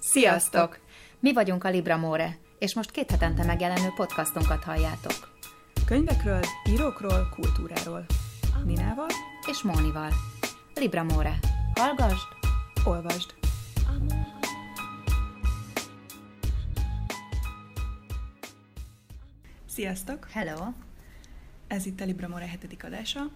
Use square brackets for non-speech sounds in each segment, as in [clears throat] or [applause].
Sziasztok! Mi vagyunk a Libra More, és most két hetente megjelenő podcastunkat halljátok. Könyvekről, írókról, kultúráról. Ninával És Mónival. Libra More. Hallgasd! olvasd. Sziasztok! Hello! Ez itt a Libra More hetedik adása.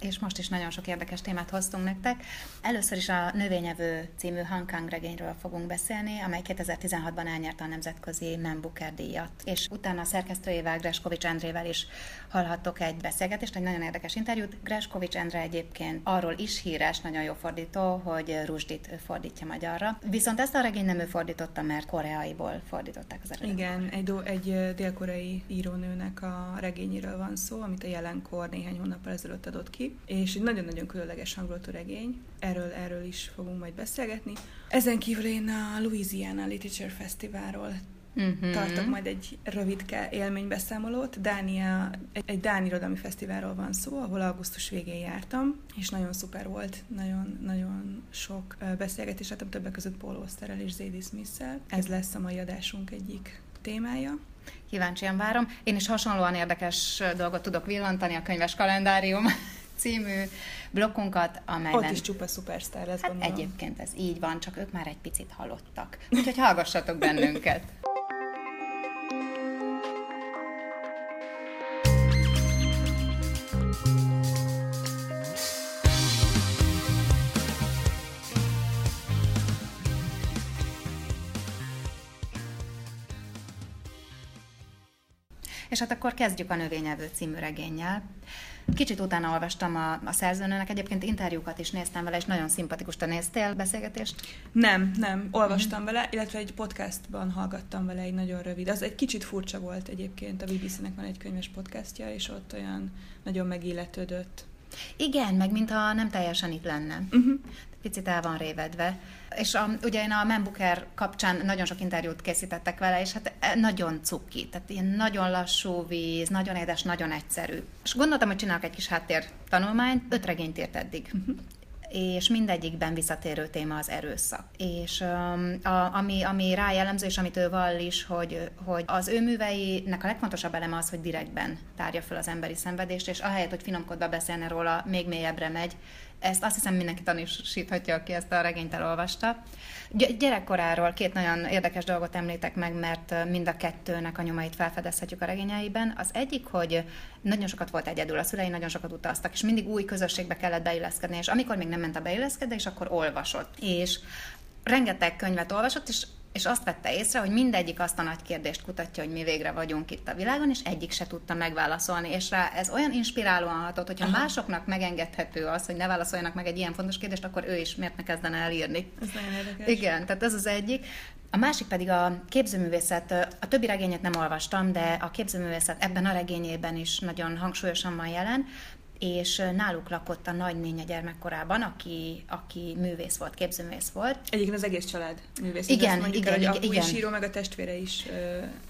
És most is nagyon sok érdekes témát hoztunk nektek. Először is a Növényevő című Hong Kong regényről fogunk beszélni, amely 2016-ban elnyerte a nemzetközi Man Booker díjat. És utána a szerkesztőjével, Greskovics Endrével is hallhattok egy beszélgetést, egy nagyon érdekes interjút. Greskovics Endre egyébként arról is híres, nagyon jó fordító, hogy Rusdit ő fordítja magyarra. Viszont ezt a regényt nem ő fordította, mert koreaiból fordították az eredetet. Igen, egy, do- egy dél-koreai írónőnek a regényéről van szó, amit a jelenkor néhány hónappal ezelőtt adott ki, és egy nagyon-nagyon különleges hangulatú regény. Erről, erről is fogunk majd beszélgetni. Ezen kívül én a Louisiana Literature Fesztiválról Mhm. tartok majd egy rövidke élménybeszámolót. Dánia, egy, egy Dán irodalmi fesztiválról van szó, ahol augusztus végén jártam, és nagyon szuper volt, nagyon, nagyon sok beszélgetés láttam többek között Paul Osterrel és Zadie Smith-szel. Ez lesz a mai adásunk egyik témája. Kíváncsian várom. Én is hasonlóan érdekes dolgot tudok villantani a könyves kalendárium című blokkunkat, amelyben... Ott is csupa szupersztár lesz, Hát gondolom. egyébként ez így van, csak ők már egy picit halottak. Úgyhogy hallgassatok bennünket. És hát akkor kezdjük a Növényevő című regénnyel. Kicsit utána olvastam a, a szerzőnőnek, egyébként interjúkat is néztem vele, és nagyon szimpatikus. Te néztél beszélgetést? Nem, nem, olvastam vele, illetve egy podcastban hallgattam vele egy nagyon rövid. Az egy kicsit furcsa volt egyébként, a BBC-nek van egy könyves podcastja, és ott olyan nagyon megilletődött. Igen, meg mintha nem teljesen itt lenne. Uh-huh. Picit el van révedve. És a, ugye én a Man Booker kapcsán nagyon sok interjút készítettek vele, és hát e, nagyon cuki, tehát ilyen nagyon lassú víz, nagyon édes, nagyon egyszerű. És gondoltam, hogy csinálok egy kis háttér tanulmányt, öt regényt írt eddig. Uh-huh és mindegyikben visszatérő téma az erőszak. És um, a, ami, ami rá jellemző, és amit ő vall is, hogy, hogy az ő műveinek a legfontosabb eleme az, hogy direktben tárja föl az emberi szenvedést, és ahelyett, hogy finomkodva beszélne róla, még mélyebbre megy. Ezt azt hiszem mindenki tanúsíthatja, aki ezt a regényt elolvasta. Gy- gyerekkoráról két nagyon érdekes dolgot említek meg, mert mind a kettőnek a nyomait felfedezhetjük a regényeiben. Az egyik, hogy nagyon sokat volt egyedül, a szülei nagyon sokat utaztak, és mindig új közösségbe kellett beilleszkedni, és amikor még nem ment a beilleszkedés, akkor olvasott. És rengeteg könyvet olvasott, és és azt vette észre, hogy mindegyik azt a nagy kérdést kutatja, hogy mi végre vagyunk itt a világon, és egyik se tudta megválaszolni. És rá ez olyan inspirálóan hatott, hogyha Aha. másoknak megengedhető az, hogy ne válaszoljanak meg egy ilyen fontos kérdést, akkor ő is miért ne kezdene el írni. Ez nagyon érdekes. Igen, tehát ez az egyik. A másik pedig a képzőművészet, a többi regényet nem olvastam, de a képzőművészet ebben a regényében is nagyon hangsúlyosan van jelen, és náluk lakott a nagynénye gyermekkorában, aki, aki művész volt, képzőművész volt. Egyébként az egész család művész. Igen, mondjuk igen, el, hogy igen, apu igen. is író, meg a testvére is,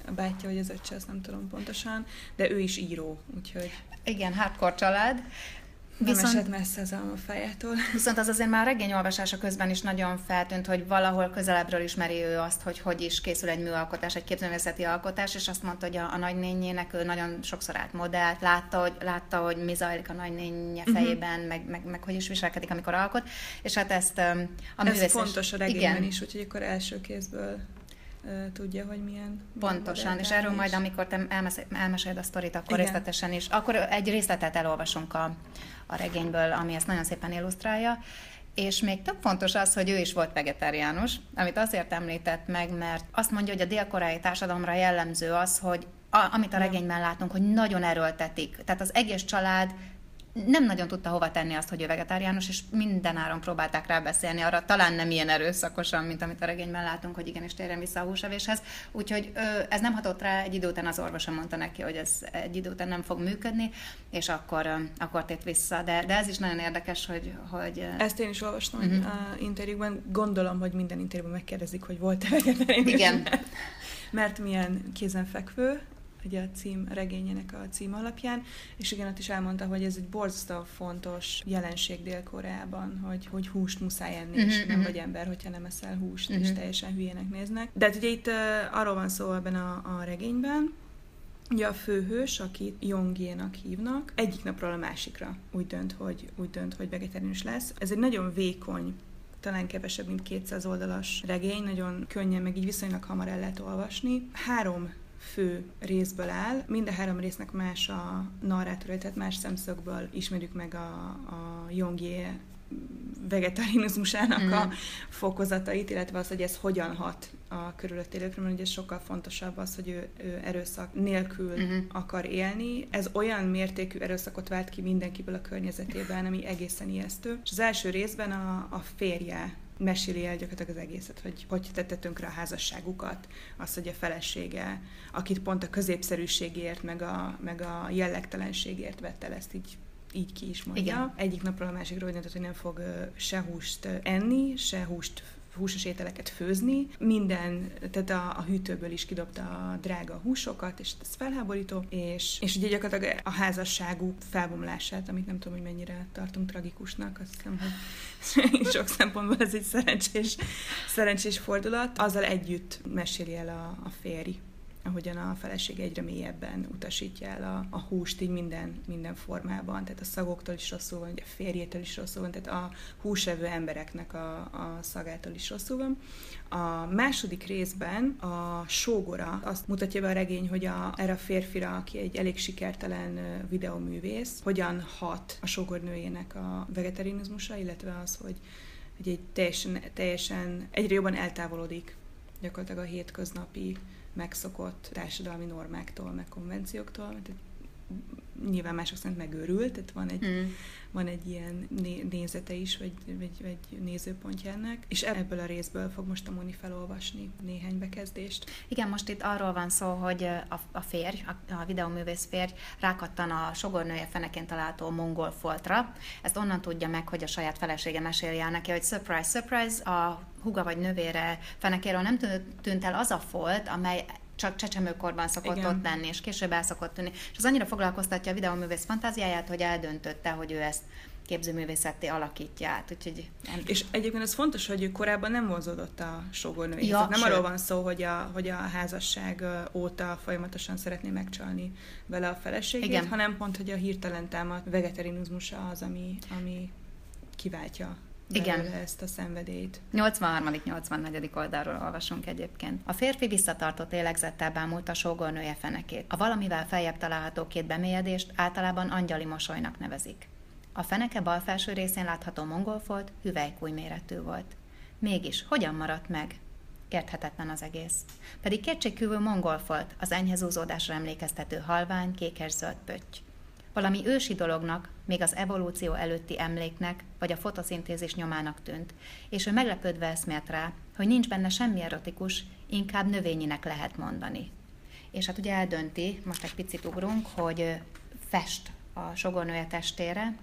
a bátyja vagy az öccse, azt nem tudom pontosan, de ő is író, úgyhogy Igen, hardcore család. Nem Viszont, esett messze az almafájától. [laughs] viszont az azért már a regény olvasása közben is nagyon feltűnt, hogy valahol közelebbről ismeri ő azt, hogy hogy is készül egy műalkotás, egy képzőművészeti alkotás, és azt mondta, hogy a, a nagynényének ő nagyon sokszor állt modellt, látta, hogy, látta, hogy mi zajlik a nagynénye Mhm. fejében, uh-huh. meg, meg, meg, hogy is viselkedik, amikor alkot, és hát ezt a Ez művész fontos a regényben igen, is, úgyhogy akkor első kézből tudja, hogy milyen. Pontosan, és erről is. majd, amikor te elmeséled a sztorit, akkor Igen. részletesen is. Akkor egy részletet elolvasunk a, a regényből, ami ezt nagyon szépen illusztrálja. És még több fontos az, hogy ő is volt vegetáriánus, amit azért említett meg, mert azt mondja, hogy a dél-koreai társadalomra jellemző az, hogy a, amit a regényben látunk, hogy nagyon erőltetik. Tehát az egész család nem nagyon tudta hova tenni azt, hogy ő vegetáriánus, és mindenáron próbálták rá beszélni arra, talán nem ilyen erőszakosan, mint amit a regényben látunk, hogy igenis térjen vissza a húsevéshez. Úgyhogy ez nem hatott rá, egy idő után az orvosa mondta neki, hogy ez egy idő után nem fog működni, és akkor, akkor tért vissza. De, de ez is nagyon érdekes, hogy... hogy Ezt én is olvastam Mhm. uh-huh. a interjúkban. Gondolom, hogy minden interjúban megkérdezik, hogy volt-e vegetáriánus. Igen. [laughs] Mert milyen kézenfekvő ugye a cím regényének a cím alapján, és igen, ott is elmondta, hogy ez egy borzasztó fontos jelenség Dél-Koreában, hogy, hogy húst muszáj enni, uh-huh, és mhm, nem uh-huh. vagy ember, hogyha nem eszel húst, uh-huh. és teljesen hülyének néznek. De hát ugye itt uh, arról van szó ebben a, a regényben, Ugye a főhős, akit Jongjénak hívnak, egyik napról a másikra úgy dönt, hogy, úgy dönt, hogy vegetáriánus lesz. Ez egy nagyon vékony talán kevesebb, mint 200 oldalas regény, nagyon könnyen, meg így viszonylag hamar el lehet olvasni. Három fő részből áll. Mind a három résznek más a narrátor, tehát más szemszögből ismerjük meg a, a Jongjé vegetarianizmusának mm. a fokozatait, illetve az, hogy ez hogyan hat a körülött élőkre, mert ugye sokkal fontosabb az, hogy ő, ő erőszak nélkül mm-hmm. akar élni. Ez olyan mértékű erőszakot vált ki mindenkiből a környezetében, ami egészen ijesztő. És az első részben a, a férje meséli el gyakorlatilag az egészet, hogy hogy tette tönkre a házasságukat, az, hogy a felesége, akit pont a középszerűségért, meg a, meg a jellegtelenségért vette el, ezt így így ki is mondja. Igen. Egyik napról a másikra úgy döntött, hogy nem fog se húst enni, se húst húsos ételeket főzni. Minden, tehát a, a hűtőből is kidobta a drága húsokat, és ez felháborító, és, és ugye gyakorlatilag a házasságú felbomlását, amit nem tudom, hogy mennyire tartunk tragikusnak, azt hiszem, hogy [laughs] sok szempontból ez egy szerencsés, szerencsés fordulat. Azzal együtt meséli el a, a férj ahogyan a feleség egyre mélyebben utasítja el a, a húst így minden, minden formában, tehát a szagoktól is rosszul van, a férjétől is rosszul van, tehát a húsevő embereknek a, a szagától is rosszul van. A második részben a sógora azt mutatja be a regény, hogy a, erre a férfira, aki egy elég sikertelen videoművész, hogyan hat a sógornőjének a vegetarinizmusa, illetve az, hogy, hogy egy teljesen, teljesen egyre jobban eltávolodik gyakorlatilag a hétköznapi megszokott társadalmi normáktól, meg konvencióktól, mert nyilván mások szerint megőrült, tehát van egy, mm. van egy ilyen né- nézete is, vagy, vagy, vagy nézőpontja ennek, és ebből a részből fog most a Moni felolvasni néhány bekezdést. Igen, most itt arról van szó, hogy a, a férj, a, a videóművész férj rákattan a sogornője feneként található mongol foltra. Ezt onnan tudja meg, hogy a saját felesége meséli el neki, hogy surprise, surprise, a huga vagy növére fenekéről nem tűnt el az a folt, amely csak csecsemőkorban szokott Igen. ott lenni, és később el szokott tűnni. És az annyira foglalkoztatja a videóművész fantáziáját, hogy eldöntötte, hogy ő ezt képzőművészetté alakítja át. Úgyhogy nem... És egyébként ez fontos, hogy ő korábban nem vonzódott a sógornői. Ja, nem arról van szó, hogy a, hogy a házasság óta folyamatosan szeretné megcsalni vele a feleségét, Igen. hanem pont, hogy a hirtelen támadt vegetarinizmusa az, ami, ami kiváltja igen. ezt a szenvedélyt. 83.-84. oldalról olvasunk egyébként. A férfi visszatartott lélegzettel bámult a sógornője fenekét. A valamivel feljebb található két bemélyedést általában angyali mosolynak nevezik. A feneke bal felső részén látható mongolfolt hüvelykúj méretű volt. Mégis, hogyan maradt meg? Érthetetlen az egész. Pedig kétségkívül mongolfolt, az enyhe zúzódásra emlékeztető halvány, kékes-zöld pötty. Valami ősi dolognak, még az evolúció előtti emléknek, vagy a fotoszintézis nyomának tűnt, és ő meglepődve eszmélt rá, hogy nincs benne semmi erotikus, inkább növényinek lehet mondani. És hát ugye eldönti, most egy picit ugrunk, hogy fest a sogornője testére,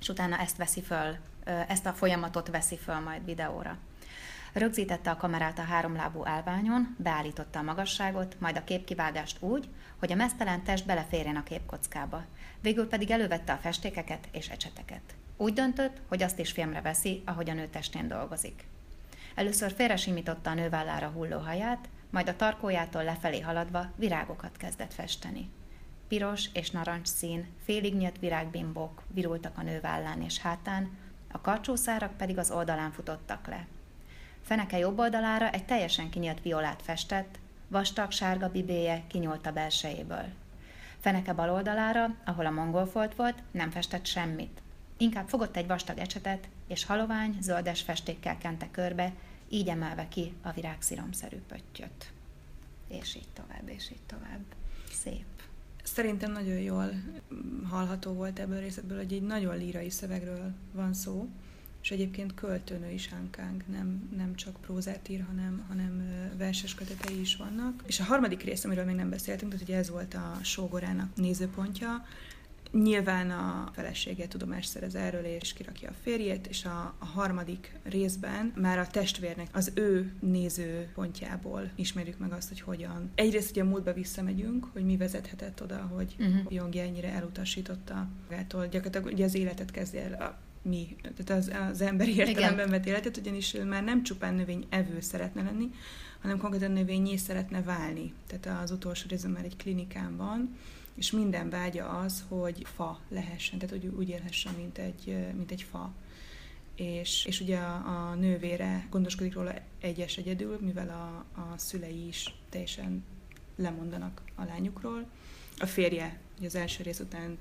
és utána ezt veszi föl, ezt a folyamatot veszi föl majd videóra. Rögzítette a kamerát a háromlábú állványon, beállította a magasságot, majd a képkivágást úgy, hogy a mesztelen test beleférjen a képkockába. Végül pedig elővette a festékeket és ecseteket. Úgy döntött, hogy azt is filmre veszi, ahogy a nő testén dolgozik. Először félresimította a nővállára hulló haját, majd a tarkójától lefelé haladva virágokat kezdett festeni. Piros és narancs szín, félig nyílt virágbimbók virultak a nővállán és hátán, a karcsószárak pedig az oldalán futottak le. Feneke jobb oldalára egy teljesen kinyílt violát festett, vastag sárga bibéje kinyúlt a belsejéből. Feneke bal oldalára, ahol a mongolfolt volt, nem festett semmit. Inkább fogott egy vastag ecsetet, és halovány, zöldes festékkel kente körbe, így emelve ki a virágsziromszerű pöttyöt. És így tovább, és így tovább. Szép. Szerintem nagyon jól hallható volt ebből a részletből, hogy egy nagyon lírai szövegről van szó, és egyébként költőnő is Hankang, nem, nem csak prózát ír, hanem, hanem verses kötetei is vannak. És a harmadik rész, amiről még nem beszéltünk, tehát ugye ez volt a sógorának nézőpontja, Nyilván a felesége tudomást szerez erről, és kirakja a férjét, és a, a harmadik részben már a testvérnek az ő nézőpontjából ismerjük meg azt, hogy hogyan. Egyrészt ugye a múltba visszamegyünk, hogy mi vezethetett oda, hogy uh-huh. Jongi ennyire elutasította magától. Gyakorlatilag ugye az életet kezdi el a mi, tehát az, az emberi értelemben vett életet, ugyanis ő már nem csupán növény evő szeretne lenni, hanem konkrétan növényé szeretne válni. Tehát az utolsó részben már egy klinikán van, és minden vágya az, hogy fa lehessen, tehát hogy úgy élhessen, mint egy, mint egy fa. És, és ugye a, a nővére gondoskodik róla egyes egyedül, mivel a, a szülei is teljesen lemondanak a lányukról. A férje ugye az első rész után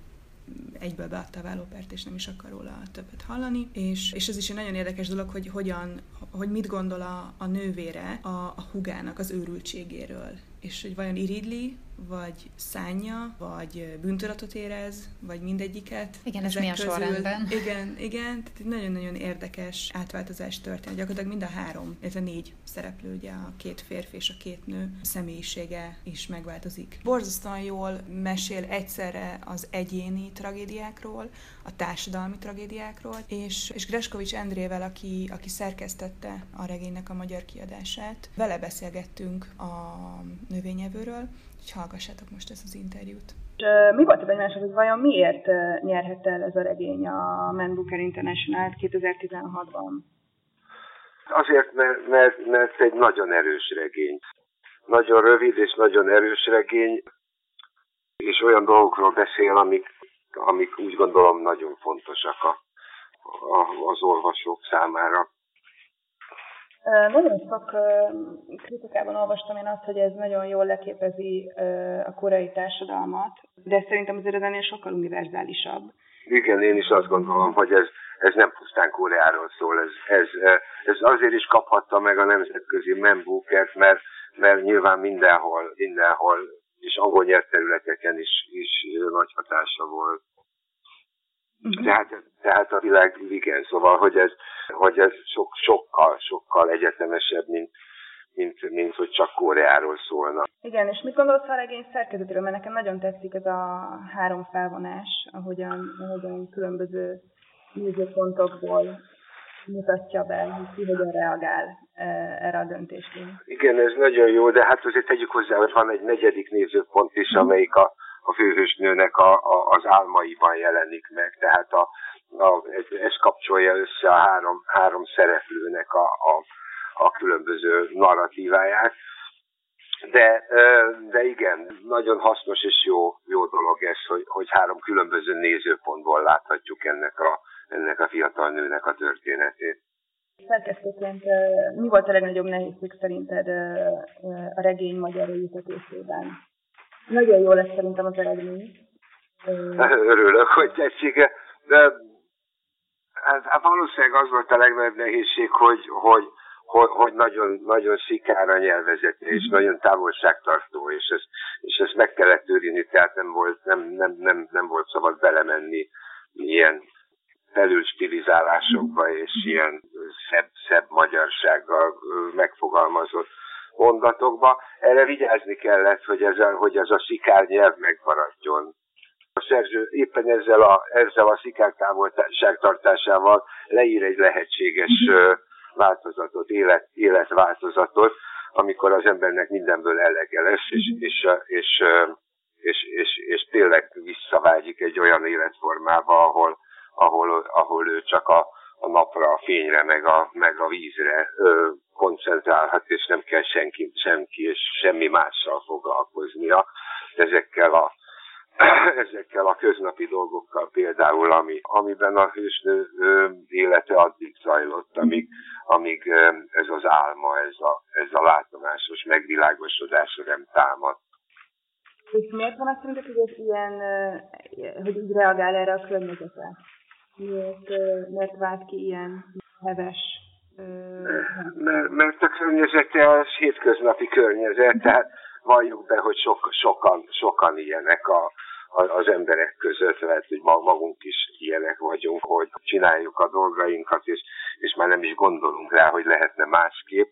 egyből beadta a vállópert, és nem is akar róla többet hallani. És, és ez is egy nagyon érdekes dolog, hogy hogyan, hogy mit gondol a, a nővére a, a hugának az őrültségéről és hogy vajon iridli, vagy szánja, vagy bűntudatot érez, vagy mindegyiket. Igen, ez milyen közül. sorrendben. [laughs] Igen, igen, tehát egy nagyon-nagyon érdekes átváltozás történt. Gyakorlatilag mind a három, illetve négy szereplő, ugye a két férfi és a két nő személyisége is megváltozik. Borzasztóan jól mesél egyszerre az egyéni tragédiákról, a társadalmi tragédiákról, és, és Greskovics Endrével, aki, aki szerkesztette a regénynek a magyar kiadását, vele beszélgettünk a növényevőről, hogy hallgassátok most ezt az interjút. Mi volt a benyomásod, hogy vajon miért nyerhette el ez a regény a Man Booker International 2016-ban? Azért, mert, mert, mert egy nagyon erős regény. Nagyon rövid és nagyon erős regény, és olyan dolgokról beszél, amik, amik úgy gondolom nagyon fontosak a, a, az olvasók számára. Nagyon sok kritikában olvastam én azt, hogy ez nagyon jól leképezi a koreai társadalmat, de szerintem azért ez ennél sokkal univerzálisabb. Igen, én is azt gondolom, hogy ez, ez nem pusztán Koreáról szól, ez, ez, ez azért is kaphatta meg a nemzetközi membukert, mert, mert nyilván mindenhol, mindenhol és angol nyelvterületeken is, is nagy hatása volt. Uh-huh. Tehát, tehát a világ igen, szóval, hogy ez, hogy ez sok, sokkal, sokkal egyetemesebb, mint, mint, mint hogy csak Koreáról szólna. Igen, és mit gondolsz a regény szerkezetéről? Mert nekem nagyon tetszik ez a három felvonás, ahogyan, ahogyan különböző nézőpontokból mutatja be, hogy ki hogyan reagál e, erre a döntésre. Igen, ez nagyon jó, de hát azért tegyük hozzá, hogy van egy negyedik nézőpont is, amelyik a a főhősnőnek a, a, az álmaiban jelenik meg, tehát a, a, ez kapcsolja össze a három, három szereplőnek a, a, a különböző narratíváját. De, de igen, nagyon hasznos és jó, jó dolog ez, hogy, hogy három különböző nézőpontból láthatjuk ennek a, ennek a fiatal nőnek a történetét. Szerkesztőként mi volt a legnagyobb nehézség szerinted a regény magyar ültetésében? Nagyon jó lesz szerintem az eredmény. [laughs] Örülök, hogy tetszik. De hát, hát valószínűleg az volt a legnagyobb nehézség, hogy, hogy, hogy, hogy nagyon, nagyon szikára nyelvezete, és mhm. nagyon távolságtartó, és ezt, és ezt meg kellett őrizni, tehát nem volt, nem, nem, nem, nem volt szabad belemenni ilyen felülstilizálásokba, mhm. és ilyen szebb, szebb magyarsággal megfogalmazott mondatokba. Erre vigyázni kellett, hogy ez a, hogy ez a szikár nyelv megmaradjon. A szerző éppen ezzel a, ezzel a távolságtartásával leír egy lehetséges változatot, élet, életváltozatot, amikor az embernek mindenből elege lesz, és, mhm. és, és, és, és, és tényleg visszavágyik egy olyan életformába, ahol, ahol, ahol ő csak a, a napra, a fényre, meg a, meg a vízre ö, koncentrálhat, és nem kell senki, senki és semmi mással foglalkoznia. Ezekkel a, [clears throat] ezekkel a köznapi dolgokkal például, ami, amiben a hősnő ö, élete addig zajlott, amíg, amíg ö, ez az álma, ez a, ez a látomásos megvilágosodásra nem támad. És miért van azt mondjuk, hogy ez ilyen, hogy így reagál erre a környezetre? Miért, miért vált ki ilyen heves mert, mert a környezete az hétköznapi környezet, tehát valljuk be, hogy sok, sokan, sokan ilyenek a, a, az emberek között, lehet, hogy magunk is ilyenek vagyunk, hogy csináljuk a dolgainkat, és, és már nem is gondolunk rá, hogy lehetne másképp.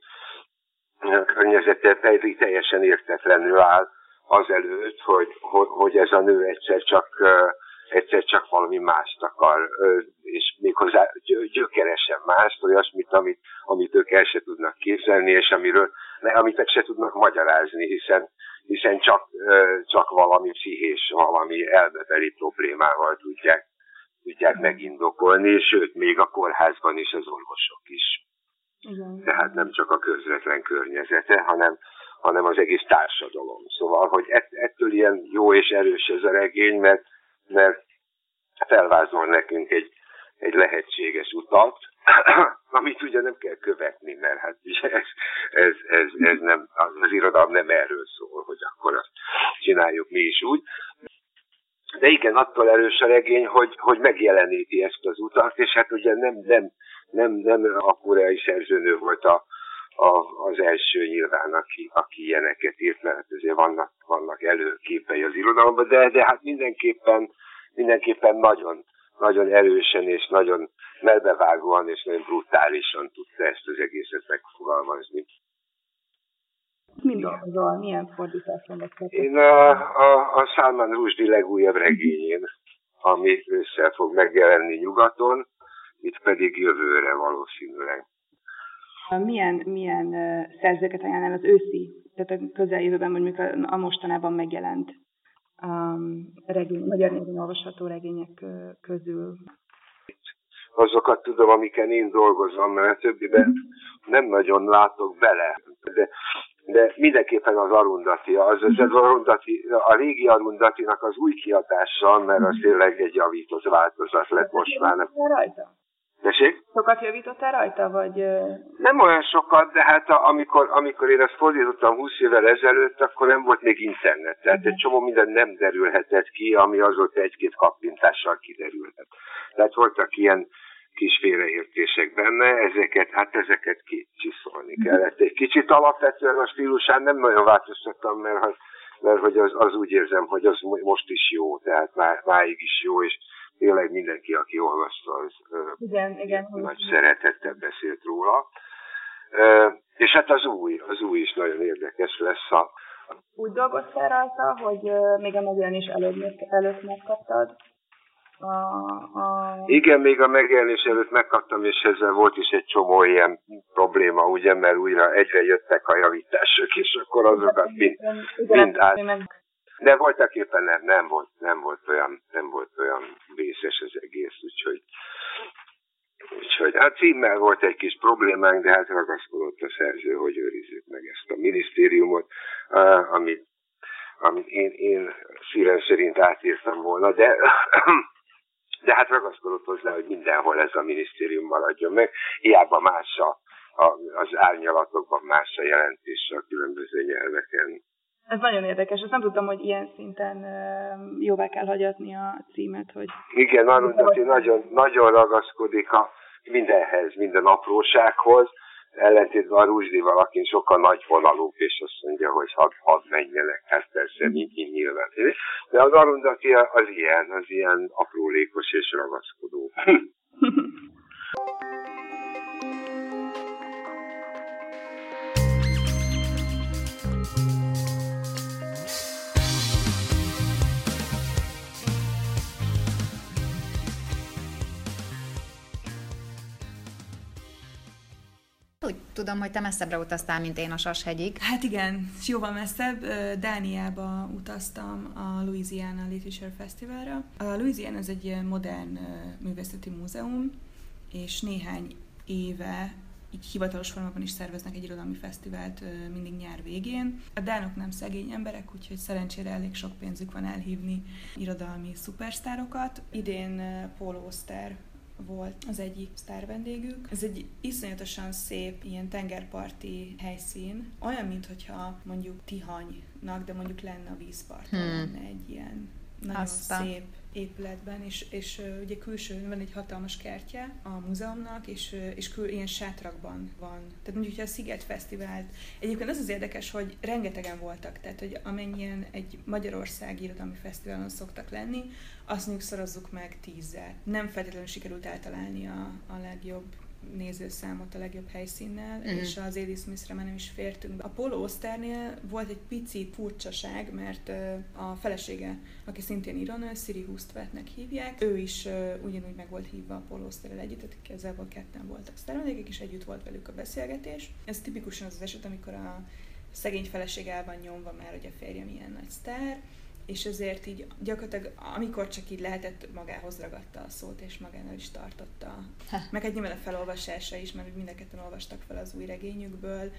A környezete pedig teljesen értetlenül áll azelőtt, hogy, hogy, hogy ez a nő egyszer csak egyszer csak valami mást akar, és méghozzá gyökeresen mást, olyasmit, amit, amit ők el se tudnak képzelni, és amiről, amit meg se tudnak magyarázni, hiszen, hiszen csak, csak valami pszichés, valami elbebeli problémával tudják, tudják megindokolni, sőt, még a kórházban is az orvosok is. Igen. Tehát nem csak a közvetlen környezete, hanem, hanem az egész társadalom. Szóval, hogy ettől ilyen jó és erős ez a regény, mert mert felvázol nekünk egy, egy lehetséges utat, [clears throat] amit ugye nem kell követni, mert hát ugye ez, ez, ez, ez nem, az irodalom nem erről szól, hogy akkor azt csináljuk mi is úgy. De igen, attól erős a regény, hogy, hogy megjeleníti ezt az utat, és hát ugye nem, nem, nem, nem a koreai szerzőnő volt a, az első nyilván, aki, aki ilyeneket írt, mert azért vannak, vannak előképei az irodalomban, de, de hát mindenképpen, mindenképpen nagyon, nagyon erősen és nagyon melbevágóan és nagyon brutálisan tudta ezt az egészet megfogalmazni. Mi dolgozol? Milyen fordításon vettek? Én a, a, a Salman Rushdie legújabb regényén, ami össze fog megjelenni nyugaton, itt pedig jövőre valószínűleg. Milyen, milyen szerzőket ajánlál az őszi, tehát a közeljövőben mondjuk a, a mostanában megjelent um, regény, magyar nyelven olvasható regények közül? Azokat tudom, amiken én dolgozom, mert a többiben nem nagyon látok bele. De, de mindenképpen az Arundati, az, az, az Arundati, a régi Arundatinak az új kiadása, mert az tényleg egy javított változat lett most már. Rajta? Tessék? Sokat javítottál rajta, vagy? Nem olyan sokat, de hát amikor, amikor én ezt fordítottam 20 évvel ezelőtt, akkor nem volt még internet. Tehát uh-huh. egy csomó minden nem derülhetett ki, ami azóta egy-két kappintással kiderülhet. Tehát voltak ilyen kis félreértések benne, ezeket, hát ezeket kicsiszolni kellett. Egy kicsit alapvetően a stílusán nem nagyon változtattam, mert, mert hogy az, az úgy érzem, hogy az most is jó, tehát má, máig is jó, és tényleg mindenki, aki olvasta, az igen, igen, nagy szeretettel beszélt róla. És hát az új, az új is nagyon érdekes lesz. A... Úgy dolgoztál rajta, hogy még a megjelenés előtt, előtt megkaptad? A, a... Igen, még a megjelenés előtt megkaptam, és ezzel volt is egy csomó ilyen probléma, ugye, mert újra egyre jöttek a javítások, és akkor azokat mind, mind át... De voltak éppen nem, nem volt, nem volt olyan, nem volt olyan vészes az egész, úgyhogy Úgyhogy hát címmel volt egy kis problémánk, de hát ragaszkodott a szerző, hogy őrizzük meg ezt a minisztériumot, amit, amit én, én szívem szerint átírtam volna, de, de hát ragaszkodott hozzá, hogy mindenhol ez a minisztérium maradjon meg. Hiába más a, a, az árnyalatokban más a jelentése a különböző nyelveken. Ez nagyon érdekes, ezt nem tudtam, hogy ilyen szinten jóvá kell hagyatni a címet, hogy... Igen, Arundati nagyon, nagyon ragaszkodik a mindenhez, minden aprósághoz, ellentétben a Rúzsdival, akin sokkal nagy vonalú, és azt mondja, hogy hadd had menjenek, hát persze, így nyilván. De az Arundati az ilyen, az ilyen aprólékos és ragaszkodó. [laughs] tudom, hogy te messzebbre utaztál, mint én a Sashegyig. Hát igen, jóval messzebb. Dániába utaztam a Louisiana Literature Festivalra. A Louisiana ez egy modern művészeti múzeum, és néhány éve így hivatalos formában is szerveznek egy irodalmi fesztivált mindig nyár végén. A dánok nem szegény emberek, úgyhogy szerencsére elég sok pénzük van elhívni irodalmi szupersztárokat. Idén Paul Oster volt az egyik sztár vendégük. Ez egy iszonyatosan szép ilyen tengerparti helyszín, olyan, mintha mondjuk Tihanynak, de mondjuk lenne a vízparton, hmm. lenne egy ilyen nagyon Aztán. szép épületben, és, és ugye külsőn van egy hatalmas kertje a múzeumnak, és, és kül, ilyen sátrakban van. Tehát mondjuk, hogyha a Sziget Fesztivált, egyébként az az érdekes, hogy rengetegen voltak, tehát hogy amennyien egy Magyarország irodalmi fesztiválon szoktak lenni, azt mondjuk szorozzuk meg tízzel. Nem feltétlenül sikerült eltalálni a, a legjobb nézőszámot a legjobb helyszínnel, uh-huh. és az Edith Smith-re már nem is fértünk be. A Polo Oszternél volt egy pici furcsaság, mert a felesége, aki szintén írónő, Siri Hustvetnek hívják, ő is ugyanúgy meg volt hívva a Polo Oszterrel együtt, tehát igazából ketten voltak sztárvendégek, és együtt volt velük a beszélgetés. Ez tipikusan az az eset, amikor a szegény feleség el van nyomva, mert hogy a férjem ilyen nagy sztár, és ezért így gyakorlatilag, amikor csak így lehetett, magához ragadta a szót, és magánál is tartotta. Ha. Meg egy nyilván a felolvasása is, mert mind a ketten olvastak fel az új regényükből,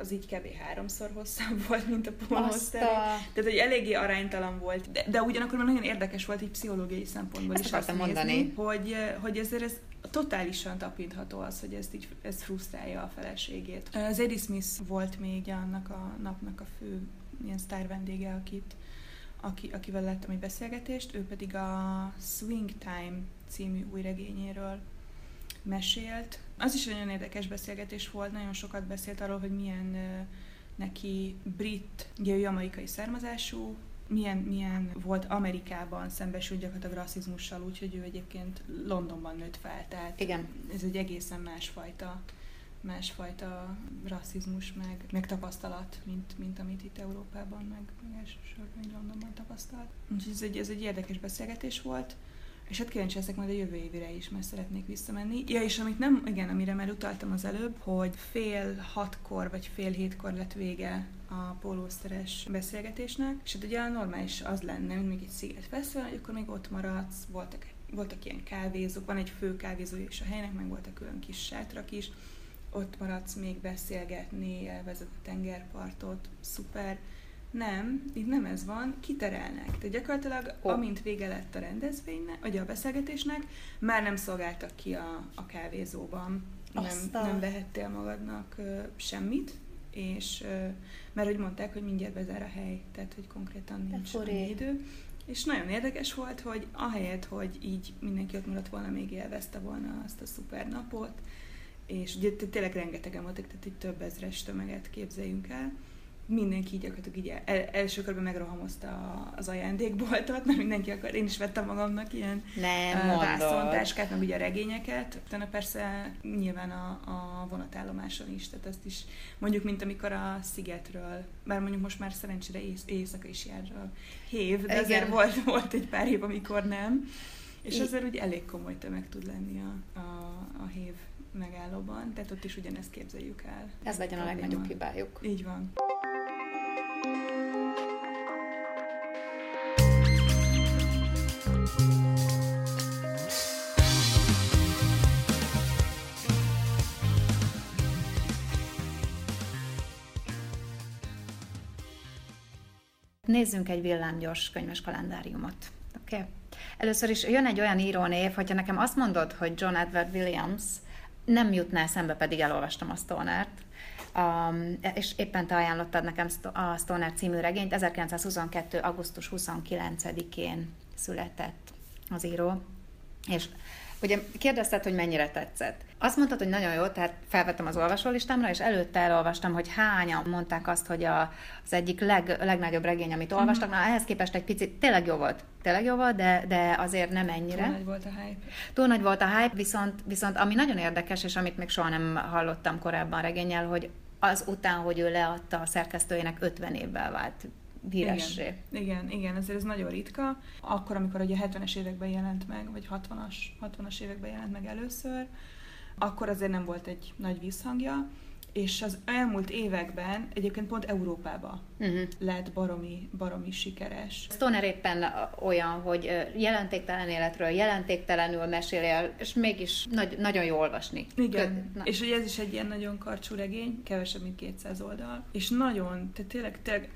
az így kb. háromszor hosszabb volt, mint a polmoszteri. A... Tehát, hogy eléggé aránytalan volt, de, de ugyanakkor nagyon érdekes volt így pszichológiai szempontból ezt is azt mondani. nézni, hogy, hogy ezért ez totálisan tapintható az, hogy ezt így, ez frusztrálja a feleségét. Az Eddie Smith volt még annak a napnak a fő ilyen sztár vendége, akit aki, akivel lettem egy beszélgetést, ő pedig a Swing Time című új regényéről mesélt. Az is nagyon érdekes beszélgetés volt, nagyon sokat beszélt arról, hogy milyen neki brit, ugye jamaikai származású, milyen, milyen volt Amerikában szembesült gyakorlatilag rasszizmussal, úgyhogy ő egyébként Londonban nőtt fel, tehát Igen. ez egy egészen másfajta másfajta rasszizmus, meg, meg tapasztalat, mint, mint amit itt Európában, meg, meg elsősorban Londonban tapasztalt. Úgyhogy ez egy, ez egy érdekes beszélgetés volt, és hát kíváncsi leszek majd a jövő évre is, mert szeretnék visszamenni. Ja, és amit nem, igen, amire már utaltam az előbb, hogy fél hatkor vagy fél hétkor lett vége a pólószeres beszélgetésnek, és hát ugye normális az lenne, mint még egy sziget fesztivál, hogy akkor még ott maradsz, voltak voltak ilyen kávézók, van egy fő kávézó is a helynek, meg voltak külön kis sátrak is, ott maradsz még beszélgetni, elvezet a tengerpartot, szuper. Nem, itt nem ez van, kiterelnek. Tehát gyakorlatilag, oh. amint vége lett a rendezvénynek, vagy a beszélgetésnek, már nem szolgáltak ki a, a kávézóban. Nem, nem vehettél magadnak uh, semmit, és uh, mert hogy mondták, hogy mindjárt bezár a hely, tehát hogy konkrétan nincs idő. És nagyon érdekes volt, hogy ahelyett, hogy így mindenki ott maradt volna, még élvezte volna azt a szuper napot, és ugye tényleg rengetegen voltak, tehát itt több ezres tömeget képzeljünk el. Mindenki gyakorlatilag így el, első körben megrohamozta az ajándékboltot, mert mindenki akar, én is vettem magamnak ilyen Nem vászontáskát, meg ugye a regényeket. Utána persze nyilván a, a vonatállomáson is, tehát azt is mondjuk, mint amikor a szigetről, bár mondjuk most már szerencsére ész, éjszaka is jár a hév, de Igen. azért volt, volt egy pár év, amikor nem. És azért úgy elég komoly tömeg tud lenni a, a, a hév megállóban, tehát ott is ugyanezt képzeljük el. Ez legyen a legnagyobb hibájuk. Így van. Nézzünk egy villámgyors könyves kalendáriumot. Oké? Okay? Először is jön egy olyan írónév, hogyha nekem azt mondod, hogy John Edward Williams, nem jutná eszembe, pedig elolvastam a Stonert. Um, és éppen te ajánlottad nekem a Stoner című regényt, 1922. augusztus 29-én született az író, és Ugye kérdezted, hogy mennyire tetszett. Azt mondtad, hogy nagyon jó, tehát felvettem az olvasólistámra, és előtte elolvastam, hogy hányan mondták azt, hogy a, az egyik leg, legnagyobb regény, amit mhm. olvastak, na ehhez képest egy picit tényleg jó volt, tényleg jó volt, de, de azért nem ennyire. Túl nagy volt a hype. Túl nagy volt a hype, viszont, viszont ami nagyon érdekes, és amit még soha nem hallottam korábban regényel, hogy az után, hogy ő leadta a szerkesztőjének 50 évvel vált híressé. Igen, igen, igen, ezért ez nagyon ritka. Akkor, amikor ugye 70-es években jelent meg, vagy 60-as, 60-as években jelent meg először, akkor azért nem volt egy nagy visszhangja, és az elmúlt években egyébként pont Európában uh-huh. lett baromi, baromi sikeres. Stoner éppen olyan, hogy jelentéktelen életről jelentéktelenül mesél és mégis nagy, nagyon jó olvasni. Igen, Köd, és ugye ez is egy ilyen nagyon karcsú regény, kevesebb, mint 200 oldal, és nagyon, tehát tényleg, tényleg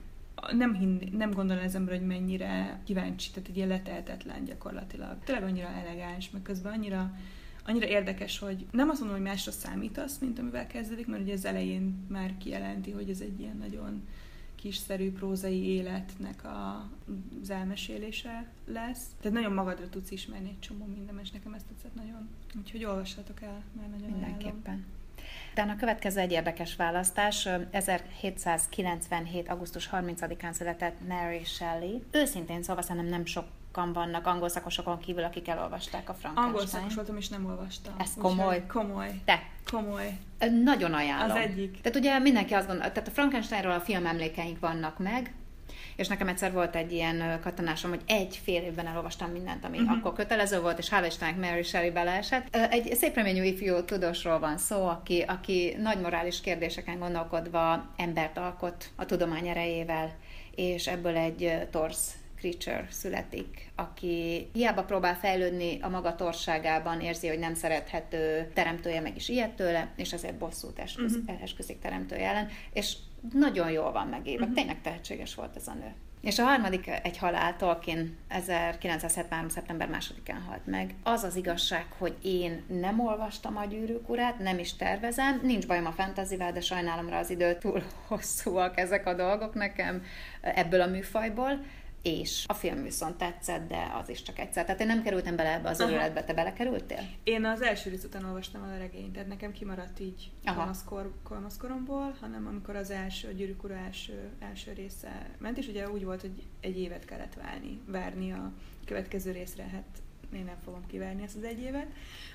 nem, hinni, nem gondolom az ember, hogy mennyire kíváncsi, tehát egy ilyen leteltetlen gyakorlatilag. Tényleg annyira elegáns, meg közben annyira annyira érdekes, hogy nem azt mondom, hogy másra számítasz, mint amivel kezdődik, mert ugye az elején már kijelenti, hogy ez egy ilyen nagyon kisszerű prózai életnek a, az elmesélése lesz. Tehát nagyon magadra tudsz ismerni egy csomó minden, és nekem ezt tetszett nagyon. Úgyhogy olvassatok el, mert nagyon Mindenképpen. Ajánlom. Utána a következő egy érdekes választás. 1797. augusztus 30-án született Mary Shelley. Őszintén szóval szerintem nem sok sokan vannak angol szakosokon kívül, akik elolvasták a Frankenstein. Angol szakos voltam, és nem olvastam. Ez komoly. Úgyhogy komoly. Te. Komoly. Nagyon ajánlom. Az egyik. Tehát ugye mindenki azt gondol, tehát a Frankensteinról a film emlékeink vannak meg, és nekem egyszer volt egy ilyen katonásom, hogy egy fél évben elolvastam mindent, ami uh-huh. akkor kötelező volt, és hála Istennek Mary Shelley beleesett. Egy szép reményű ifjú tudósról van szó, aki, aki nagy morális kérdéseken gondolkodva embert alkot a tudomány erejével, és ebből egy torsz creature születik, aki hiába próbál fejlődni a maga torságában, érzi, hogy nem szerethető, teremtője meg is ilyet tőle, és ezért bosszút esküsz, uh-huh. esküszik teremtője ellen, és nagyon jól van megéve, uh-huh. tényleg tehetséges volt ez a nő. És a harmadik egy halál, Tolkien 1973. szeptember másodikán halt meg. Az az igazság, hogy én nem olvastam a gyűrűk urát, nem is tervezem, nincs bajom a fantazivel, de sajnálomra az idő túl [laughs] hosszúak ezek a dolgok nekem ebből a műfajból és a film viszont tetszett, de az is csak egyszer. Tehát én nem kerültem bele ebbe az őrületbe, te belekerültél? Én az első rész után olvastam a regényt, tehát nekem kimaradt így kamaszkor, kamaszkoromból, hanem amikor az első, a gyűrűk ura első, első része ment, és ugye úgy volt, hogy egy évet kellett válni, várni a következő részre, hát én nem fogom kivárni ezt az egy évet.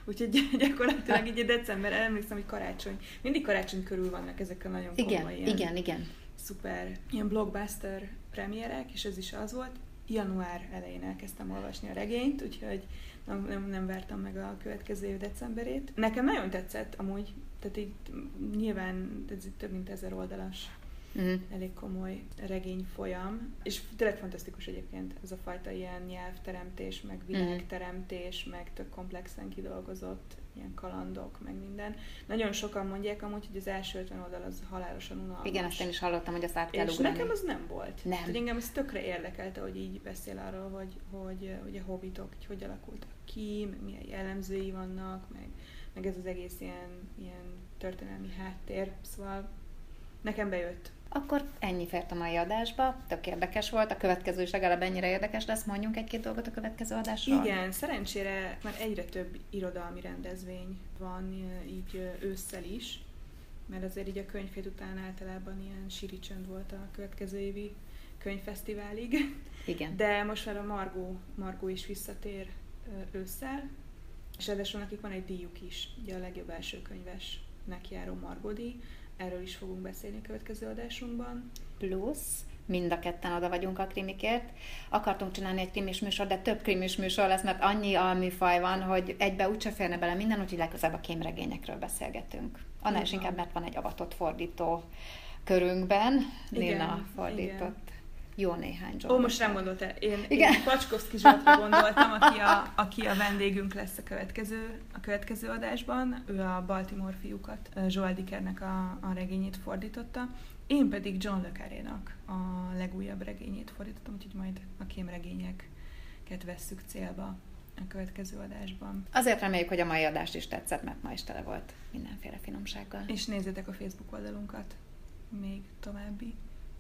Úgyhogy [laughs] gyakorlatilag így december, emlékszem, hogy karácsony, mindig karácsony körül vannak ezek a nagyon komoly igen, ilyen, igen, igen. szuper, ilyen blockbuster premierek, és ez is az volt. Január elején elkezdtem olvasni a regényt, úgyhogy nem, nem, nem vártam meg a következő év decemberét. Nekem nagyon tetszett amúgy, tehát itt nyilván ez itt több mint ezer oldalas uh-huh. elég komoly regény folyam, és tényleg fantasztikus egyébként ez a fajta ilyen nyelvteremtés, meg mhm. világteremtés, uh-huh. meg tök komplexen kidolgozott ilyen kalandok, meg minden. Nagyon sokan mondják amúgy, hogy az első 50 oldal az halálosan unalmas. Igen, azt én is hallottam, hogy azt át kell És ugrani. nekem az nem volt. Nem. Tehát engem ez tökre érdekelte, hogy így beszél arról, hogy, hogy, hogy a hobbitok hogy, hogy alakultak ki, meg milyen jellemzői vannak, meg, meg ez az egész ilyen, ilyen történelmi háttér. Szóval nekem bejött. Akkor ennyi fért a mai adásba, tök érdekes volt, a következő is legalább ennyire érdekes lesz, mondjunk egy-két dolgot a következő adásról. Igen, szerencsére már egyre több irodalmi rendezvény van így ősszel is, mert azért így a könyvhét után általában ilyen síri csönd volt a következő évi könyvfesztiválig. Igen. De most már a Margó, Margó is visszatér ősszel, és ráadásul nekik van egy díjuk is, ugye a legjobb első könyvesnek járó Margó díj, erről is fogunk beszélni a következő adásunkban. Plusz, mind a ketten oda vagyunk a krimikért. Akartunk csinálni egy krimis műsor, de több krimis műsor lesz, mert annyi alműfaj van, hogy egybe úgyse férne bele minden, úgyhogy legközelebb a kémregényekről beszélgetünk. Annál is inkább, mert van egy avatott fordító körünkben. Nina fordított. Igen jó néhány Zsolt. Ó, most nem gondoltál. Én, Igen. én Pacskovszki Zsoltra gondoltam, aki a, aki a vendégünk lesz a következő, a következő adásban. Ő a Baltimore fiúkat, Joel Dickernek a, a regényét fordította. Én pedig John Le Carré-nak a legújabb regényét fordítottam, úgyhogy majd a kémregényeket vesszük célba a következő adásban. Azért reméljük, hogy a mai adást is tetszett, mert ma is tele volt mindenféle finomsággal. És nézzétek a Facebook oldalunkat még további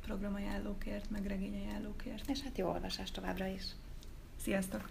programajánlókért, meg regényajánlókért. És hát jó olvasást továbbra is. Sziasztok!